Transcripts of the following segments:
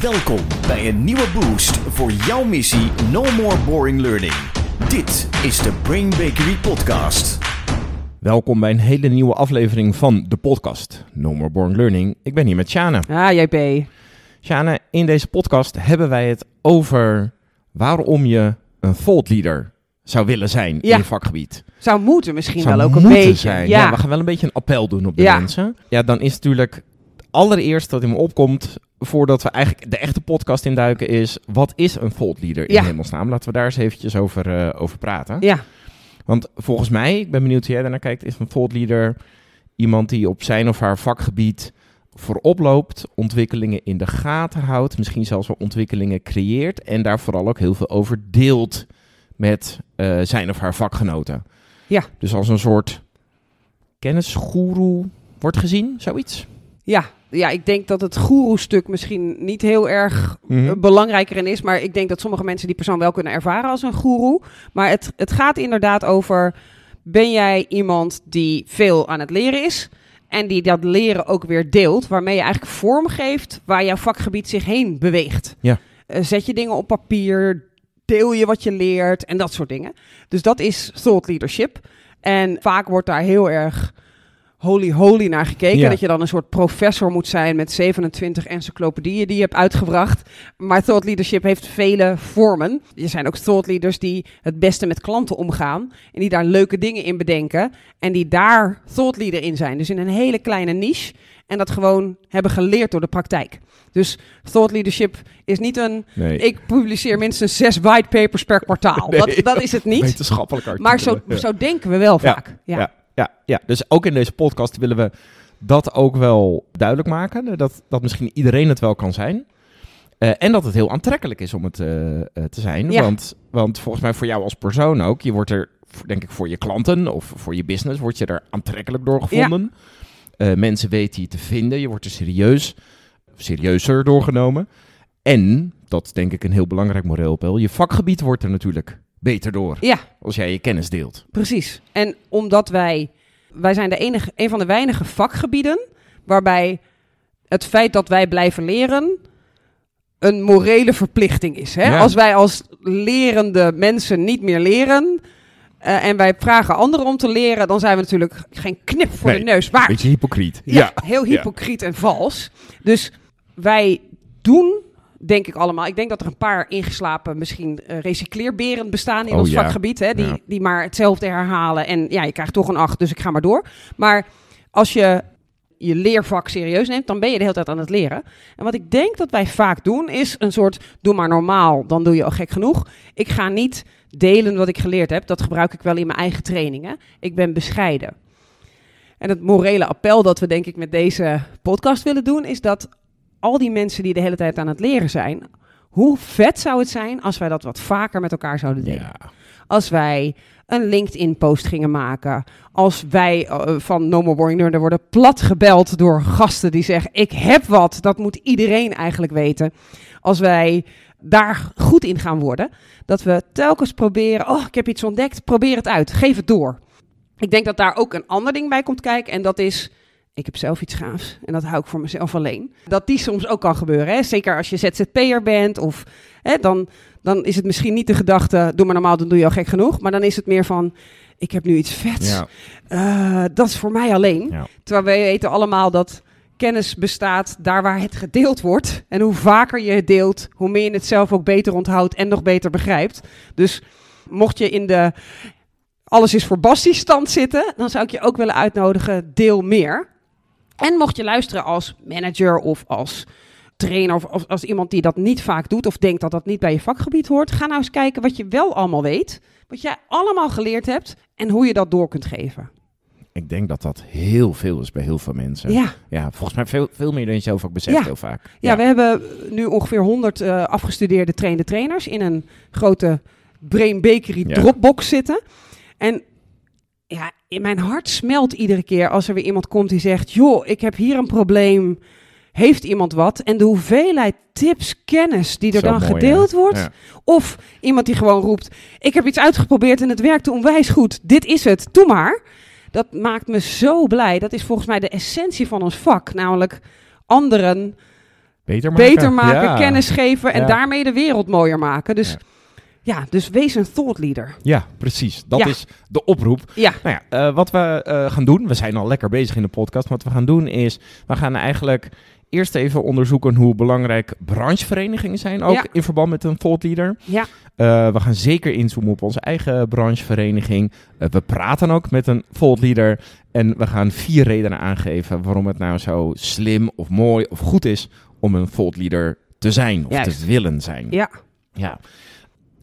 Welkom bij een nieuwe boost voor jouw missie No More Boring Learning. Dit is de Brain Bakery Podcast. Welkom bij een hele nieuwe aflevering van de podcast No More Boring Learning. Ik ben hier met Shane. Ah, JP. Shane, in deze podcast hebben wij het over waarom je een thought leader zou willen zijn in Ja. je vakgebied. Zou moeten misschien Zou wel ook een moeten beetje. zijn. Ja. we gaan wel een beetje een appel doen op de Ja. mensen. Ja, dan is natuurlijk allereerst dat in me opkomt, voordat we eigenlijk de echte podcast induiken, is wat is een thought leader in Ja. hemelsnaam? Laten we daar eens eventjes over, eh, over praten. ja. Want volgens mij, ik ben benieuwd hoe jij daarnaar kijkt, is een thought leader iemand die op zijn of haar vakgebied voorop loopt, ontwikkelingen in de gaten houdt, misschien zelfs wel ontwikkelingen creëert en daar vooral ook heel veel over deelt met eh, zijn of haar vakgenoten. Ja. Dus als een soort kennisgoeroe wordt gezien, zoiets. Ja. Ja, ik denk dat het goeroe-stuk misschien niet heel erg Mhm. eh, belangrijker in is. Maar ik denk dat sommige mensen die persoon wel kunnen ervaren als een goeroe. Maar het, het gaat inderdaad over... Ben jij iemand die veel aan het leren is... En die dat leren ook weer deelt, waarmee je eigenlijk vorm geeft waar jouw vakgebied zich heen beweegt. Ja. Eh, zet je dingen op papier, deel je wat je leert en dat soort dingen. Dus dat is thought leadership. En vaak wordt daar heel erg holy holy naar gekeken. Ja. Dat je dan een soort professor moet zijn met 27 encyclopedieën die je hebt uitgebracht. Maar thought leadership heeft vele vormen. Er zijn ook thought leaders die het beste met klanten omgaan. En die daar leuke dingen in bedenken. En die daar thought leader in zijn. Dus in een hele kleine niche. En dat gewoon hebben geleerd door de praktijk. Dus thought leadership is niet een... Nee, Ik publiceer minstens zes whitepapers per kwartaal. Nee. Dat, dat is het niet. wetenschappelijk Maar zo, artikelen. Ja. zo denken we wel Ja, vaak. Ja. Ja, ja, dus ook in deze podcast willen we dat ook wel duidelijk maken. Dat, dat misschien iedereen het wel kan zijn. Eh, en dat het heel aantrekkelijk is om het eh, eh, te zijn. Ja. Want, want volgens mij voor jou als persoon ook. Je wordt er, denk ik, voor je klanten of voor je business... word je er aantrekkelijk door gevonden. Eh, mensen weten je te vinden. Je wordt er serieus, serieuzer doorgenomen. En, dat is denk ik een heel belangrijk moreel je vakgebied wordt er natuurlijk beter door. ja, Als jij je kennis deelt. precies. En omdat wij... Wij zijn de enige, een van de weinige vakgebieden... waarbij het feit dat wij blijven leren... een morele verplichting is. Hè? Ja. Als wij als lerende mensen niet meer leren... eh, en wij vragen anderen om te leren... dan zijn we natuurlijk geen knip voor Nee, de neus waard. Beetje hypocriet. Ja, heel hypocriet en vals. Dus wij doen, denk ik allemaal. Ik denk dat er een paar ingeslapen, misschien eh, recycleerberen bestaan in Oh, ons ja. vakgebied. Hè, die, Ja. die maar hetzelfde herhalen. En ja, je krijgt toch een 8, dus ik ga maar door. Maar als je je leervak serieus neemt, dan ben je de hele tijd aan het leren. En wat ik denk dat wij vaak doen, is een soort doe maar normaal, dan doe je al gek genoeg. Ik ga niet delen wat ik geleerd heb. Dat gebruik ik wel in mijn eigen trainingen. Ik ben bescheiden. En het morele appel dat we denk ik met deze podcast willen doen, is dat al die mensen die de hele tijd aan het leren zijn, hoe vet zou het zijn als wij dat wat vaker met elkaar zouden delen? Ja. Als wij een LinkedIn-post gingen maken. Als wij eh, van No More Boring Learner worden plat gebeld door gasten die zeggen: Ik heb wat. Dat moet iedereen eigenlijk weten. Als wij daar goed in gaan worden, dat we telkens proberen: Oh, ik heb iets ontdekt. Probeer het uit. Geef het door. Ik denk dat daar ook een ander ding bij komt kijken. En dat is. Ik heb zelf iets gaafs en dat hou ik voor mezelf alleen. Dat die soms ook kan gebeuren. Hè? Zeker als je ZZP'er bent of hè, dan, dan is het misschien niet de gedachte, doe maar normaal, dan doe je al gek genoeg. Maar dan is het meer van, ik heb nu iets vets. Ja. Eh, dat is voor mij alleen. Ja. Terwijl wij weten allemaal dat kennis bestaat daar waar het gedeeld wordt. En hoe vaker je het deelt, hoe meer je het zelf ook beter onthoudt en nog beter begrijpt. Dus mocht je in de alles is voor Bastie stand zitten, dan zou ik je ook willen uitnodigen, deel meer. En mocht je luisteren als manager of als trainer of als, als iemand die dat niet vaak doet of denkt dat dat niet bij je vakgebied hoort, ga nou eens kijken wat je wel allemaal weet, wat jij allemaal geleerd hebt en hoe je dat door kunt geven. Ik denk dat dat heel veel is bij heel veel mensen. Ja, Ja, volgens mij veel, veel meer dan je zelf ook beseft Ja. heel vaak. ja, we hebben nu ongeveer 100 eh, afgestudeerde trainde trainers in een grote Brain Bakery Ja. Dropbox zitten. En ja, in mijn hart smelt iedere keer als er weer iemand komt die zegt: Joh, ik heb hier een probleem. Heeft iemand wat? En de hoeveelheid tips, kennis die er Zo dan mooi, gedeeld wordt. Ja. Of iemand die gewoon roept: Ik heb iets uitgeprobeerd en het werkte onwijs goed. Dit is het, doe maar. Dat maakt me zo blij. Dat is volgens mij de essentie van ons vak. Namelijk anderen beter maken. beter maken, Ja. kennis geven en daarmee de wereld mooier maken. Dus Ja. dus wees een thought leader. Ja, precies. Dat Ja. is de oproep. Ja, Nou ja, eh, wat we eh, gaan doen, we zijn al lekker bezig in de podcast. Wat we gaan doen is, we gaan eigenlijk eerst even onderzoeken hoe belangrijk brancheverenigingen zijn, ook Ja. in verband met een thought leader. ja, Eh, we gaan zeker inzoomen op onze eigen branchevereniging. We praten ook met een thought leader. En we gaan vier redenen aangeven waarom het nou zo slim of mooi of goed is om een thought leader te zijn of Juist. te willen zijn. ja, Ja.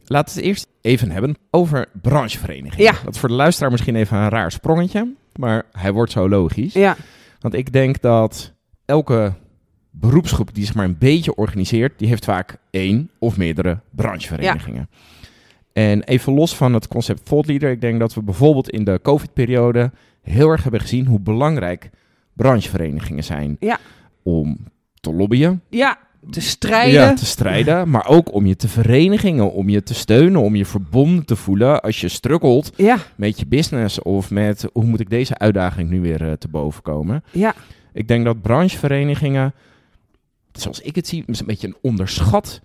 Laten we het eerst even hebben over brancheverenigingen. Ja. Dat is voor de luisteraar misschien even een raar sprongetje, maar hij wordt zo logisch. ja, Want ik denk dat elke beroepsgroep die zich maar een beetje organiseert, die heeft vaak één of meerdere brancheverenigingen. En even los van het concept thought leader, ik denk dat we bijvoorbeeld in de COVID-periode heel erg hebben gezien hoe belangrijk brancheverenigingen zijn Ja. om te lobbyen, ja, te strijden. ja, te strijden, maar ook om je te verenigen, om je te steunen, om je verbonden te voelen als je struggelt Ja, met je business of met hoe moet ik deze uitdaging nu weer eh, te boven komen. ja, Ik denk dat brancheverenigingen, zoals ik het zie, een beetje een onderschat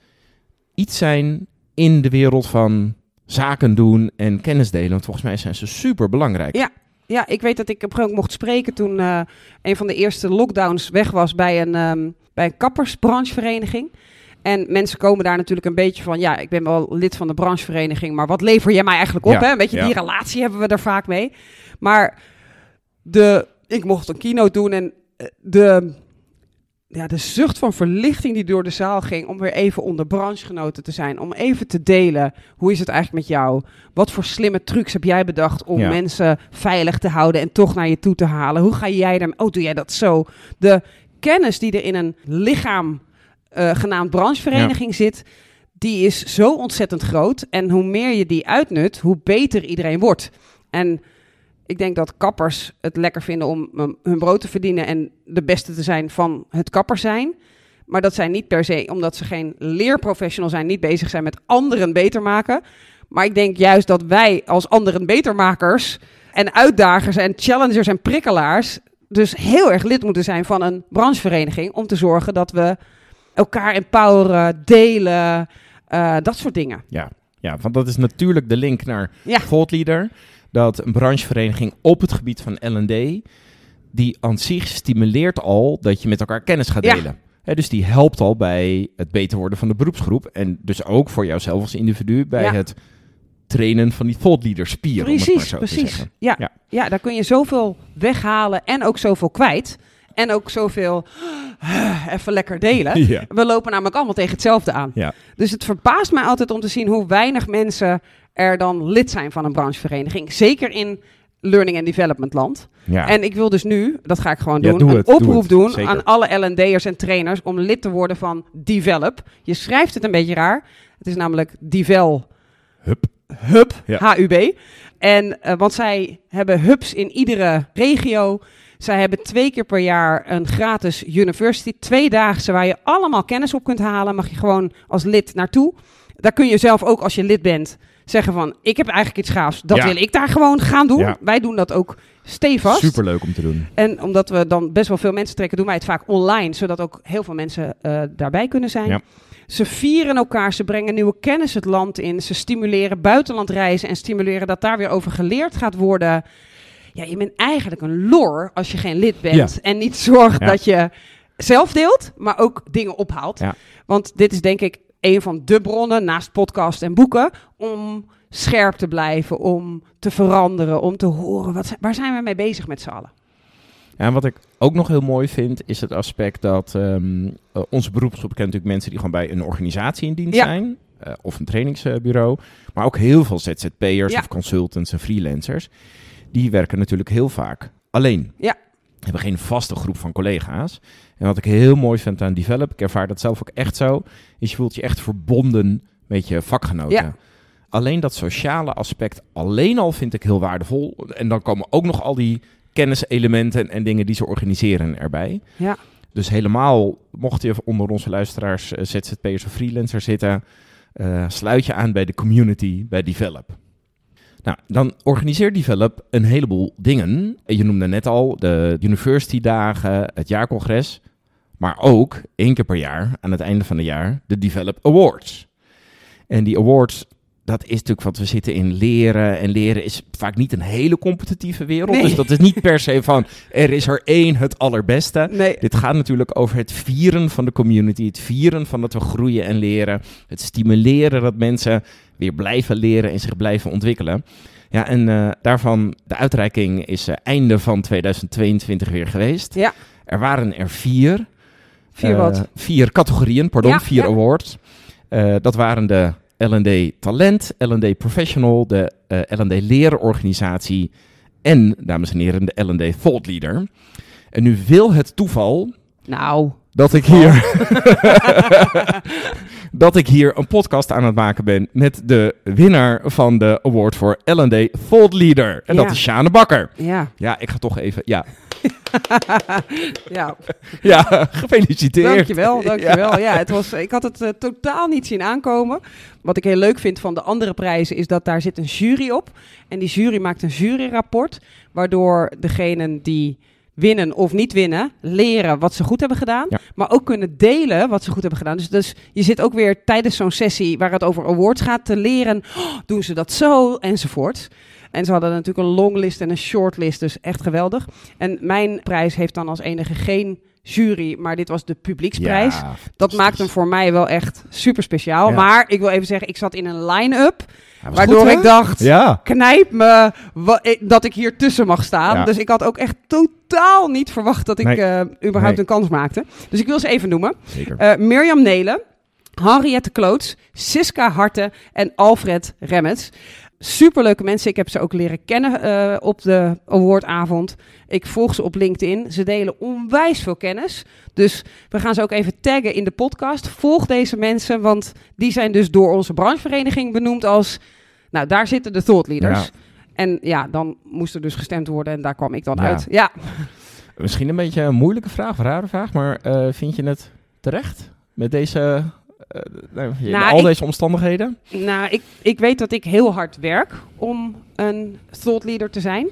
iets zijn in de wereld van zaken doen en kennis delen. Want volgens mij zijn ze super belangrijk. Ja. Ja, ik weet dat ik op een mocht spreken toen eh, een van de eerste lockdowns weg was bij een, ehm, bij een kappersbranchevereniging. En mensen komen daar natuurlijk een beetje van, ja, ik ben wel lid van de branchevereniging, maar wat lever jij mij eigenlijk op? Ja, hè? Een beetje ja. die relatie hebben we er vaak mee. Maar de, ik mocht een keynote doen en eh, de, ja, de zucht van verlichting die door de zaal ging om weer even onder branchegenoten te zijn, om even te delen, hoe is het eigenlijk met jou? Wat voor slimme trucs heb jij bedacht om Ja. mensen veilig te houden en toch naar je toe te halen? Hoe ga jij daar? Oh, doe jij dat zo? De kennis die er in een lichaam eh, genaamd branchevereniging zit, die is zo ontzettend groot. En hoe meer je die uitnut, hoe beter iedereen wordt. En ik denk dat kappers het lekker vinden om um, hun brood te verdienen en de beste te zijn van het kapper zijn. Maar dat zijn niet per se, omdat ze geen leerprofessional zijn, niet bezig zijn met anderen beter maken. Maar ik denk juist dat wij als anderen betermakers en uitdagers en challengers en prikkelaars dus heel erg lid moeten zijn van een branchevereniging om te zorgen dat we elkaar empoweren, delen, eh, dat soort dingen. Ja, ja, want dat is natuurlijk de link naar Ja. Dat een branchevereniging op het gebied van L&D, die aan zich stimuleert al dat je met elkaar kennis gaat Ja. delen. Hè, dus die helpt al bij het beter worden van de beroepsgroep. En dus ook voor jouzelf als individu bij Ja. het trainen van die thought leader spieren. om het maar Precies, zo te precies. zeggen. Ja. Ja. Ja. daar kun je zoveel weghalen en ook zoveel kwijt. En ook zoveel even lekker delen. Ja. We lopen namelijk allemaal tegen hetzelfde aan. Ja. Dus het verbaast mij altijd om te zien hoe weinig mensen er dan lid zijn van een branchevereniging. Zeker in learning and development land. Ja. En ik wil dus nu, dat ga ik gewoon Ja, doen, doe een het, doe oproep het. doen aan alle L&D'ers en trainers om lid te worden van Develop. Je schrijft het een beetje raar. Het is namelijk Devel Hup. Hub, Ja. HUB. En, eh, want zij hebben hubs in iedere regio. Zij hebben twee keer per jaar een gratis university, tweedaagse, waar je allemaal kennis op kunt halen. Mag je gewoon als lid naartoe. Daar kun je zelf ook, als je lid bent, zeggen van... ik heb eigenlijk iets gaafs, dat Ja. wil ik daar gewoon gaan doen. Ja. Wij doen dat ook stevast. Superleuk om te doen. En omdat we dan best wel veel mensen trekken, doen wij het vaak online, zodat ook heel veel mensen eh, daarbij kunnen zijn. Ja. Ze vieren elkaar, ze brengen nieuwe kennis het land in, ze stimuleren buitenlandreizen en stimuleren dat daar weer over geleerd gaat worden. Ja, je bent eigenlijk een lor als je geen lid bent Ja. en niet zorgt Ja. dat je zelf deelt, maar ook dingen ophaalt. Ja. Want dit is denk ik een van de bronnen, naast podcast en boeken, om scherp te blijven, om te veranderen, om te horen, wat, waar zijn we mee bezig met z'n allen? Ja, en wat ik ook nog heel mooi vind, is het aspect dat ehm, eh, onze beroepsgroep kent natuurlijk mensen die gewoon bij een organisatie in dienst Ja. zijn. eh, of een trainingsbureau. Maar ook heel veel ZZP'ers Ja. of consultants en freelancers. Die werken natuurlijk heel vaak alleen. Ja. Hebben geen vaste groep van collega's. En wat ik heel mooi vind aan Develop, ik ervaar dat zelf ook echt zo, is je voelt je echt verbonden met je vakgenoten. Ja. Alleen dat sociale aspect alleen al vind ik heel waardevol. En dan komen ook nog al die kenniselementen en dingen die ze organiseren erbij. Ja. Dus helemaal, mocht je onder onze luisteraars eh, ZZP'ers of freelancer zitten, eh, sluit je aan bij de community, bij Develop. Nou, dan organiseert Develop een heleboel dingen. Je noemde net al de university dagen, het jaarcongres. Maar ook één keer per jaar, aan het einde van het jaar, de Develop Awards. En die awards, dat is natuurlijk wat we zitten in leren. En leren is vaak niet een hele competitieve wereld. Nee. Dus dat is niet per se van, er is er één het allerbeste. Nee. Dit gaat natuurlijk over het vieren van de community. Het vieren van dat we groeien en leren. Het stimuleren dat mensen weer blijven leren en zich blijven ontwikkelen. Ja, en eh, daarvan, de uitreiking is eh, einde van 2022 weer geweest. Ja. Er waren er vier. Vier Eh, wat? Vier categorieën, pardon, Ja, vier ja. awards. Eh, dat waren de L&D Talent, L&D Professional, de eh L&D Lerenorganisatie en, dames en heren, de L&D Thought Leader. En nu wil het toeval Nou, dat ik hier dat ik hier een podcast aan het maken ben met de winnaar van de award voor L&D Thought Leader. En Ja. dat is Sjane Bakker. ja. Ja, ik ga toch even, ja, ja. ja gefeliciteerd. Dankjewel, dankjewel. Ja. het was, ik had het eh, totaal niet zien aankomen. Wat ik heel leuk vind van de andere prijzen is dat daar zit een jury op. En die jury maakt een juryrapport, waardoor degenen die winnen of niet winnen, leren wat ze goed hebben gedaan. Ja. Maar ook kunnen delen wat ze goed hebben gedaan. Dus, dus je zit ook weer tijdens zo'n sessie waar het over awards gaat te leren. Oh, doen ze dat zo? Enzovoort. En ze hadden natuurlijk een longlist en een shortlist, dus echt geweldig. En mijn prijs heeft dan als enige geen jury, maar dit was de publieksprijs. Ja, Dat maakt hem voor mij wel echt super speciaal. Ja. Maar ik wil even zeggen, ik zat in een line-up. Waardoor goed, ik dacht, Ja. knijp me ik- dat ik hier tussen mag staan. Dus ik had ook echt totaal niet verwacht dat ik Nee. eh, überhaupt Nee. een kans maakte. Dus ik wil ze even noemen. Eh, Mirjam Nelen, Henriette Kloots, Siska Harte en Alfred Remmets. Superleuke mensen. Ik heb ze ook leren kennen eh, op de awardavond. Ik volg ze op LinkedIn. Ze delen onwijs veel kennis. Dus we gaan ze ook even taggen in de podcast. Volg deze mensen, want die zijn dus door onze branchevereniging benoemd als... Nou, daar zitten de thought leaders. Ja. En ja, dan moest er dus gestemd worden en daar kwam ik dan uit. Ja, Misschien een beetje een moeilijke vraag, een rare vraag, maar eh, vind je het terecht met deze, nou, in Nou, al ik- deze omstandigheden? Nou, ik, ik weet dat ik heel hard werk om een thought leader te zijn.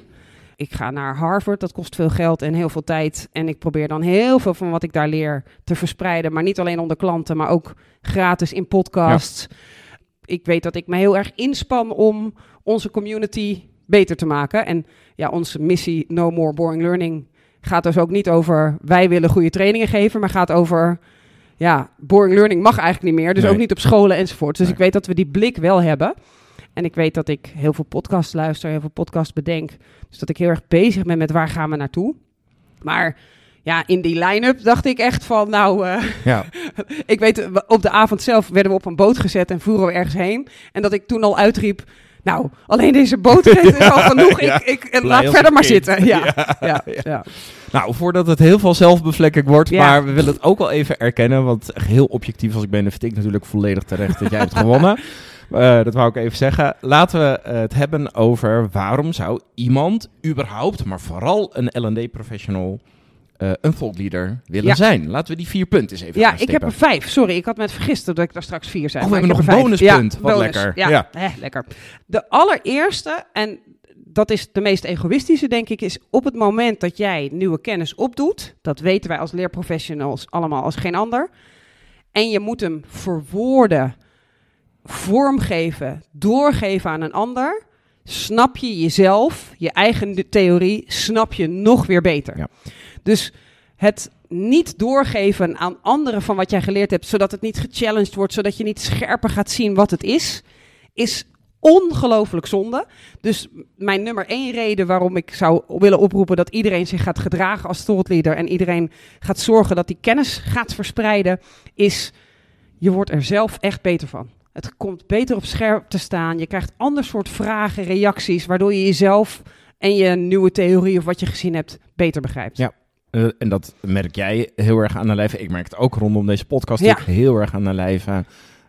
Ik ga naar Harvard, dat kost veel geld en heel veel tijd. En ik probeer dan heel veel van wat ik daar leer te verspreiden. Maar niet alleen onder klanten, maar ook gratis in podcasts. Ik weet dat ik me heel erg inspan om onze community beter te maken. En ja, onze missie No More Boring Learning gaat dus ook niet over wij willen goede trainingen geven, maar gaat over ja, boring learning mag eigenlijk niet meer. Dus Nee. ook niet op scholen enzovoort. Dus Nee. ik weet dat we die blik wel hebben. En ik weet dat ik heel veel podcasts luister, heel veel podcasts bedenk. Dus dat ik heel erg bezig ben met waar gaan we naartoe. Maar ja, in die line-up dacht ik echt van, nou, eh, Ja. ik weet, op de avond zelf werden we op een boot gezet en voeren we ergens heen. En dat ik toen al uitriep, nou, alleen deze bootrit is al genoeg. Ja, Ik, ik, laat verder maar kind. zitten. Ja, ja, ja. Nou, voordat het heel veel zelfbevlekking wordt, Ja. maar we willen het ook wel even erkennen, want heel objectief als ik ben, dan vind ik natuurlijk volledig terecht dat jij hebt gewonnen. Eh, dat wou ik even zeggen. Laten we het hebben over waarom zou iemand überhaupt, maar vooral een L&D-professional, eh, een leader willen Ja. zijn. Laten we die vier punt eens even Ja, ik heb er vijf. Sorry, ik had met vergist dat ik daar straks vier zei. Oh, we hebben heb nog een bonuspunt. Ja, Wat bonus. lekker. Ja, Ja. hè, lekker. De allereerste, en dat is de meest egoïstische, denk ik, is op het moment dat jij nieuwe kennis opdoet. Dat weten wij als leerprofessionals allemaal als geen ander. En je moet hem verwoorden, vormgeven, doorgeven aan een ander. Snap je jezelf, je eigen theorie, snap je nog weer beter. Ja. Dus het niet doorgeven aan anderen van wat jij geleerd hebt, zodat het niet gechallenged wordt, zodat je niet scherper gaat zien wat het is, is ongelooflijk zonde. Dus mijn nummer één reden waarom ik zou willen oproepen dat iedereen zich gaat gedragen als thought leader en iedereen gaat zorgen dat die kennis gaat verspreiden, is je wordt er zelf echt beter van. Het komt beter op scherp te staan. Je krijgt ander soort vragen, reacties, waardoor je jezelf en je nieuwe theorie of wat je gezien hebt beter begrijpt. Ja. Eh, en dat merk jij heel erg aan de lijf. Ik merk het ook rondom deze podcast Ja. heel erg aan de lijf. Eh,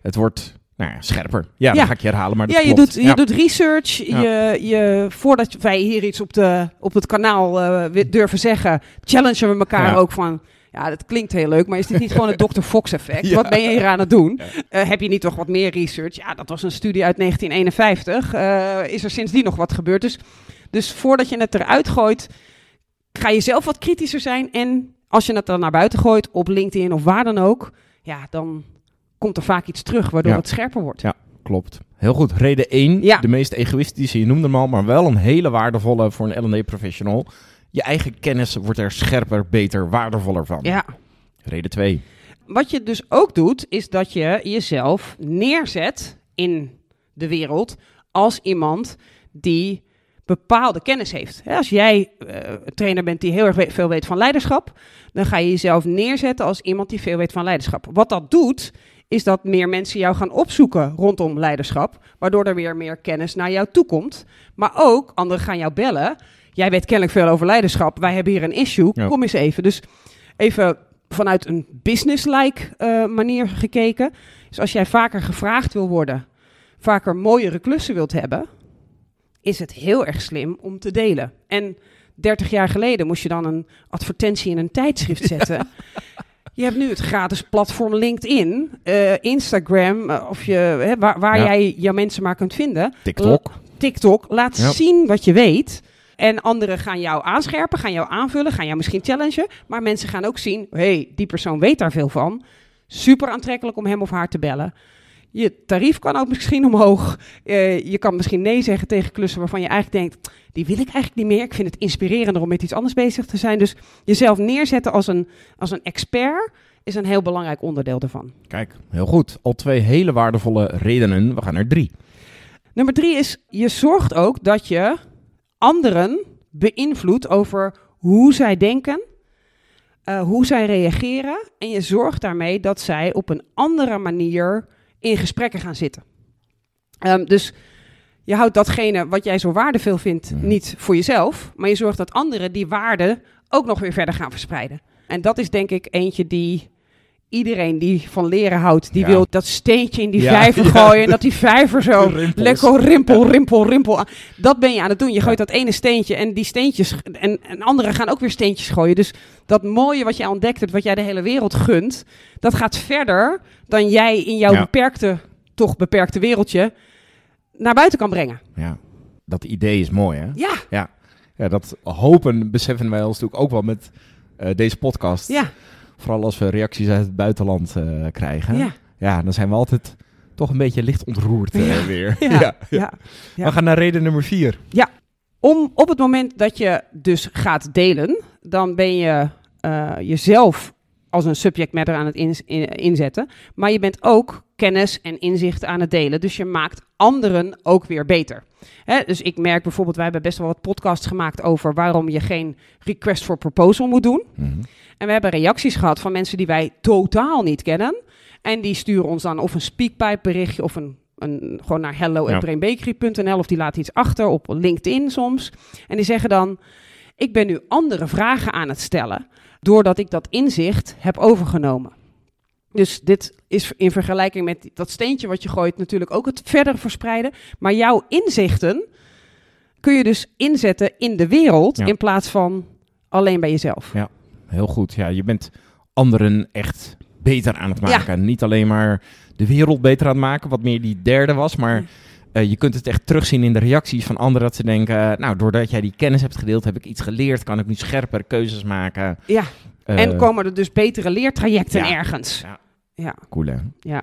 het wordt nou ja, scherper. Ja, Ja. dat ga ik je herhalen, maar dat ja, je klopt. doet, je doet research. Ja. Je, je, voordat wij hier iets op, de, op het kanaal wi- durven zeggen, challengen we elkaar Ja. ook van. Ja, dat klinkt heel leuk, maar is dit niet gewoon het Dr. Fox effect? Ja. Wat ben je hier aan het doen? Eh, heb je niet toch wat meer research? Ja, dat was een studie uit 1951. Eh, is er sindsdien nog wat gebeurd? Dus, dus voordat je het eruit gooit, ga je zelf wat kritischer zijn en als je het dan naar buiten gooit op LinkedIn of waar dan ook, ja, dan komt er vaak iets terug waardoor Ja. het scherper wordt. Ja. Klopt. Heel goed. Reden 1, Ja. de meest egoïstische, je noemde hem al, maar wel een hele waardevolle voor een L&D-professional. Je eigen kennis wordt er scherper, beter, waardevoller van. Ja. Reden 2. Wat je dus ook doet, is dat je jezelf neerzet in de wereld als iemand die bepaalde kennis heeft. Als jij een trainer bent die heel erg veel weet van leiderschap, dan ga je jezelf neerzetten als iemand die veel weet van leiderschap. Wat dat doet, is dat meer mensen jou gaan opzoeken rondom leiderschap, waardoor er weer meer kennis naar jou toe komt. Maar ook anderen gaan jou bellen. Jij weet kennelijk veel over leiderschap. Wij hebben hier een issue. Ja. Kom eens even. Dus even vanuit een business-like eh, manier gekeken. Dus als jij vaker gevraagd wil worden, vaker mooiere klussen wilt hebben, is het heel erg slim om te delen. En 30 jaar geleden moest je dan een advertentie in een tijdschrift zetten. Je hebt nu het gratis platform LinkedIn, eh, Instagram, eh, of je, hè, waar, waar Ja. jij jouw mensen maar kunt vinden. TikTok. TikTok. Laat Ja. zien wat je weet. En anderen gaan jou aanscherpen, gaan jou aanvullen, gaan jou misschien challengen. Maar mensen gaan ook zien, hey, die persoon weet daar veel van. Super aantrekkelijk om hem of haar te bellen. Je tarief kan ook misschien omhoog. Eh, je kan misschien nee zeggen tegen klussen waarvan je eigenlijk denkt, die wil ik eigenlijk niet meer. Ik vind het inspirerender om met iets anders bezig te zijn. Dus jezelf neerzetten als een, als een expert is een heel belangrijk onderdeel daarvan. Kijk, heel goed. Al twee hele waardevolle redenen. We gaan naar drie. Nummer drie is, je zorgt ook dat je anderen beïnvloedt over hoe zij denken, eh, hoe zij reageren. En je zorgt daarmee dat zij op een andere manier in gesprekken gaan zitten. Ehm, dus je houdt datgene wat jij zo waardevol vindt niet voor jezelf, maar je zorgt dat anderen die waarde ook nog weer verder gaan verspreiden. En dat is denk ik eentje die iedereen die van leren houdt, die Ja. wil dat steentje in die Ja, vijver ja. gooien en dat die vijver zo Rimpels. lekker rimpel, rimpel, rimpel. Dat ben je aan het doen. Je gooit dat ene steentje en die steentjes en, en anderen gaan ook weer steentjes gooien. Dus dat mooie wat jij ontdekt hebt, wat jij de hele wereld gunt, dat gaat verder dan jij in jouw beperkte, toch beperkte wereldje naar buiten kan brengen. Ja, dat idee is mooi, hè? Ja, Ja, ja dat hopen beseffen wij ons natuurlijk ook wel met eh, deze podcast. ja, Vooral als we reacties uit het buitenland eh, krijgen. ja. Ja, dan zijn we altijd toch een beetje licht ontroerd eh, Ja. weer. Ja, ja. Ja. We gaan naar reden nummer vier. Om op het moment dat je dus gaat delen, dan ben je eh, jezelf als een subject matter aan het in- inzetten. Maar je bent ook kennis en inzicht aan het delen. Dus je maakt anderen ook weer beter. Hè, dus ik merk bijvoorbeeld, wij hebben best wel wat podcasts gemaakt over waarom je geen request for proposal moet doen. Mhm. En we hebben reacties gehad van mensen die wij totaal niet kennen. En die sturen ons dan of een speakpipe berichtje of een, een gewoon naar hello@brainbakery.nl of die laten iets achter op LinkedIn soms. En die zeggen dan: "Ik ben nu andere vragen aan het stellen doordat ik dat inzicht heb overgenomen." Dus dit is in vergelijking met dat steentje wat je gooit natuurlijk ook het verder verspreiden. Maar jouw inzichten kun je dus inzetten in de wereld Ja. in plaats van alleen bij jezelf. Heel goed. Ja, je bent anderen echt beter aan het maken. Niet alleen maar de wereld beter aan het maken, wat meer die derde was, maar Eh, je kunt het echt terugzien in de reacties van anderen. Dat ze denken, nou, doordat jij die kennis hebt gedeeld, heb ik iets geleerd. Kan ik nu scherper keuzes maken. Ja, Eh, en komen er dus betere leertrajecten ja. ergens. Ja. Ja. Cool, hè? Ja.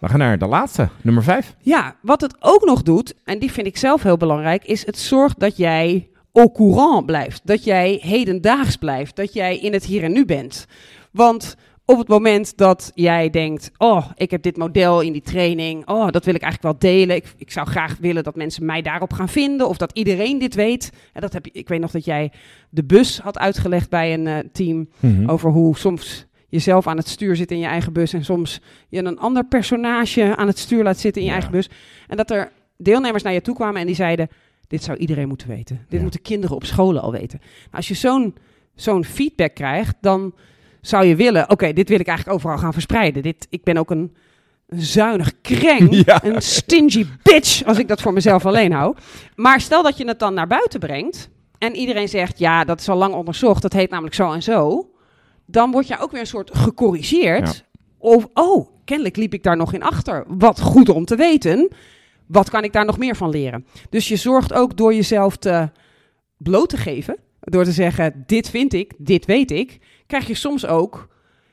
We gaan naar de laatste, nummer vijf. ja, wat het ook nog doet, en die vind ik zelf heel belangrijk, is het zorgt dat jij au courant blijft. Dat jij hedendaags blijft. Dat jij in het hier en nu bent. Want op het moment dat jij denkt, oh, ik heb dit model in die training, oh, dat wil ik eigenlijk wel delen. Ik, ik zou graag willen dat mensen mij daarop gaan vinden of dat iedereen dit weet. En dat heb je, ik weet nog dat jij de bus had uitgelegd bij een eh, team. Mhm. Over hoe soms jezelf aan het stuur zit in je eigen bus. En soms je een ander personage aan het stuur laat zitten in je Ja. eigen bus. En dat er deelnemers naar je toe kwamen en die zeiden: Dit zou iedereen moeten weten. Dit Ja. moeten kinderen op scholen al weten. Nou, als je zo'n zo'n feedback krijgt, dan zou je willen: Oké, dit wil ik eigenlijk overal gaan verspreiden. Dit, ik ben ook een, een zuinig kreng, Ja. een stingy bitch, als ik dat voor mezelf alleen hou. Maar stel dat je het dan naar buiten brengt. En iedereen zegt, ja, dat is al lang onderzocht. Dat heet namelijk zo en zo dan word je ook weer een soort gecorrigeerd. Of, oh, kennelijk liep ik daar nog in achter. Wat goed om te weten. Wat kan ik daar nog meer van leren? Dus je zorgt ook door jezelf te bloot te geven. Door te zeggen, dit vind ik, dit weet ik. Krijg je soms ook,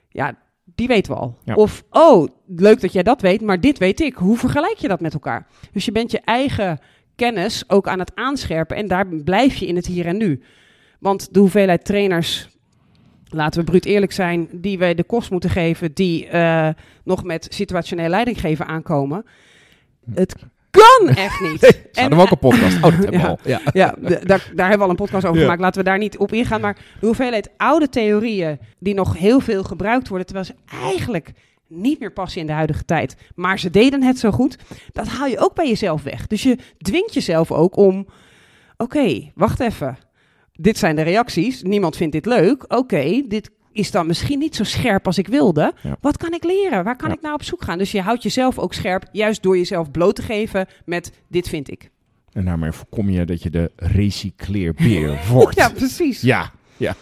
ja, die weten we al. Ja. Of, oh, leuk dat jij dat weet, maar dit weet ik. Hoe vergelijk je dat met elkaar? Dus je bent je eigen kennis ook aan het aanscherpen en daar blijf je in het hier en nu. Want de hoeveelheid trainers, laten we bruut eerlijk zijn, die wij de kost moeten geven, die eh, nog met situationeel leidinggeven aankomen. Het kan echt niet. Hadden we ook een podcast. Oh, dat hebben we Ja. al. Ja. Ja, daar, daar hebben we al een podcast over Ja. gemaakt. Laten we daar niet op ingaan. Maar de hoeveelheid oude theorieën die nog heel veel gebruikt worden, terwijl ze eigenlijk niet meer passen in de huidige tijd. Maar ze deden het zo goed. Dat haal je ook bij jezelf weg. Dus je dwingt jezelf ook om. Oké, wacht even. Dit zijn de reacties. Niemand vindt dit leuk. Oké, dit is dan misschien niet zo scherp als ik wilde. Ja. Wat kan ik leren? Waar kan Ja. ik nou op zoek gaan? Dus je houdt jezelf ook scherp, juist door jezelf bloot te geven met dit vind ik. En daarmee voorkom je dat je de recycleerbeer wordt. Ja, precies. ja, ja.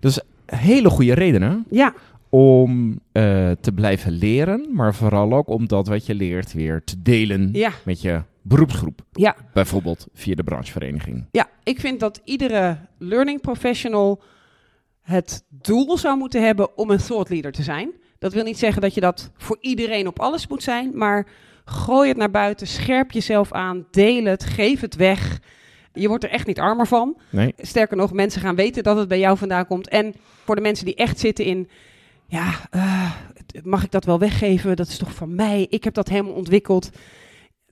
Dus hele goede redenen Ja, om eh, te blijven leren, maar vooral ook om dat wat je leert weer te delen ja, met je beroepsgroep. ja. Bijvoorbeeld via de branchevereniging. Ja, ik vind dat iedere learning professional het doel zou moeten hebben om een thought leader te zijn. Dat wil niet zeggen dat je dat voor iedereen op alles moet zijn, maar gooi het naar buiten, scherp jezelf aan, deel het, geef het weg. Je wordt er echt niet armer van. Nee? Sterker nog, mensen gaan weten dat het bij jou vandaan komt. En voor de mensen die echt zitten in, ja, eh, mag ik dat wel weggeven? Dat is toch van mij? Ik heb dat helemaal ontwikkeld.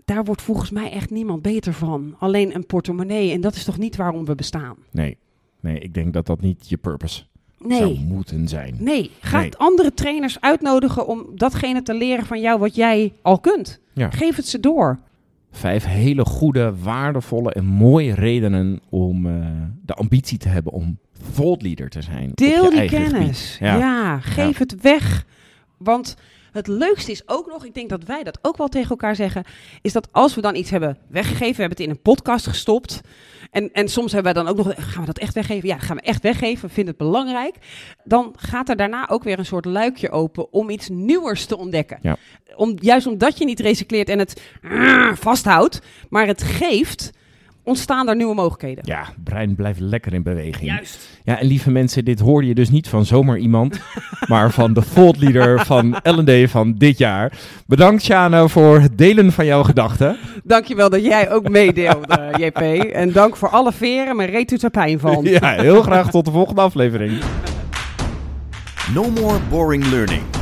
Daar wordt volgens mij echt niemand beter van. Alleen een portemonnee. En dat is toch niet waarom we bestaan? Nee. Nee, ik denk dat dat niet je purpose zou moeten zijn. Nee, ga Nee. andere trainers uitnodigen om datgene te leren van jou wat jij al kunt. Ja. Geef het ze door. Vijf hele goede, waardevolle en mooie redenen om eh, de ambitie te hebben om thought leader te zijn. Deel die kennis. Ja. geef het weg. Want het leukste is ook nog, ik denk dat wij dat ook wel tegen elkaar zeggen, is dat als we dan iets hebben weggegeven, we hebben het in een podcast gestopt. En, en soms hebben wij dan ook nog, gaan we dat echt weggeven? Ja, gaan we echt weggeven, we vinden het belangrijk. Dan gaat er daarna ook weer een soort luikje open om iets nieuwers te ontdekken. Ja. Om, juist omdat je niet recycleert en het ah, vasthoudt, maar het geeft, ontstaan er nieuwe mogelijkheden. Ja, brein blijft lekker in beweging. Juist. Ja, en lieve mensen, dit hoorde je dus niet van zomaar iemand, maar van de thought leader van L&D van dit jaar. Bedankt, Shana, voor het delen van jouw gedachten. Dankjewel dat jij ook meedeelde, JP. En dank voor alle veren, mijn reet doet er pijn van. Ja, heel graag tot de volgende aflevering. No more boring learning.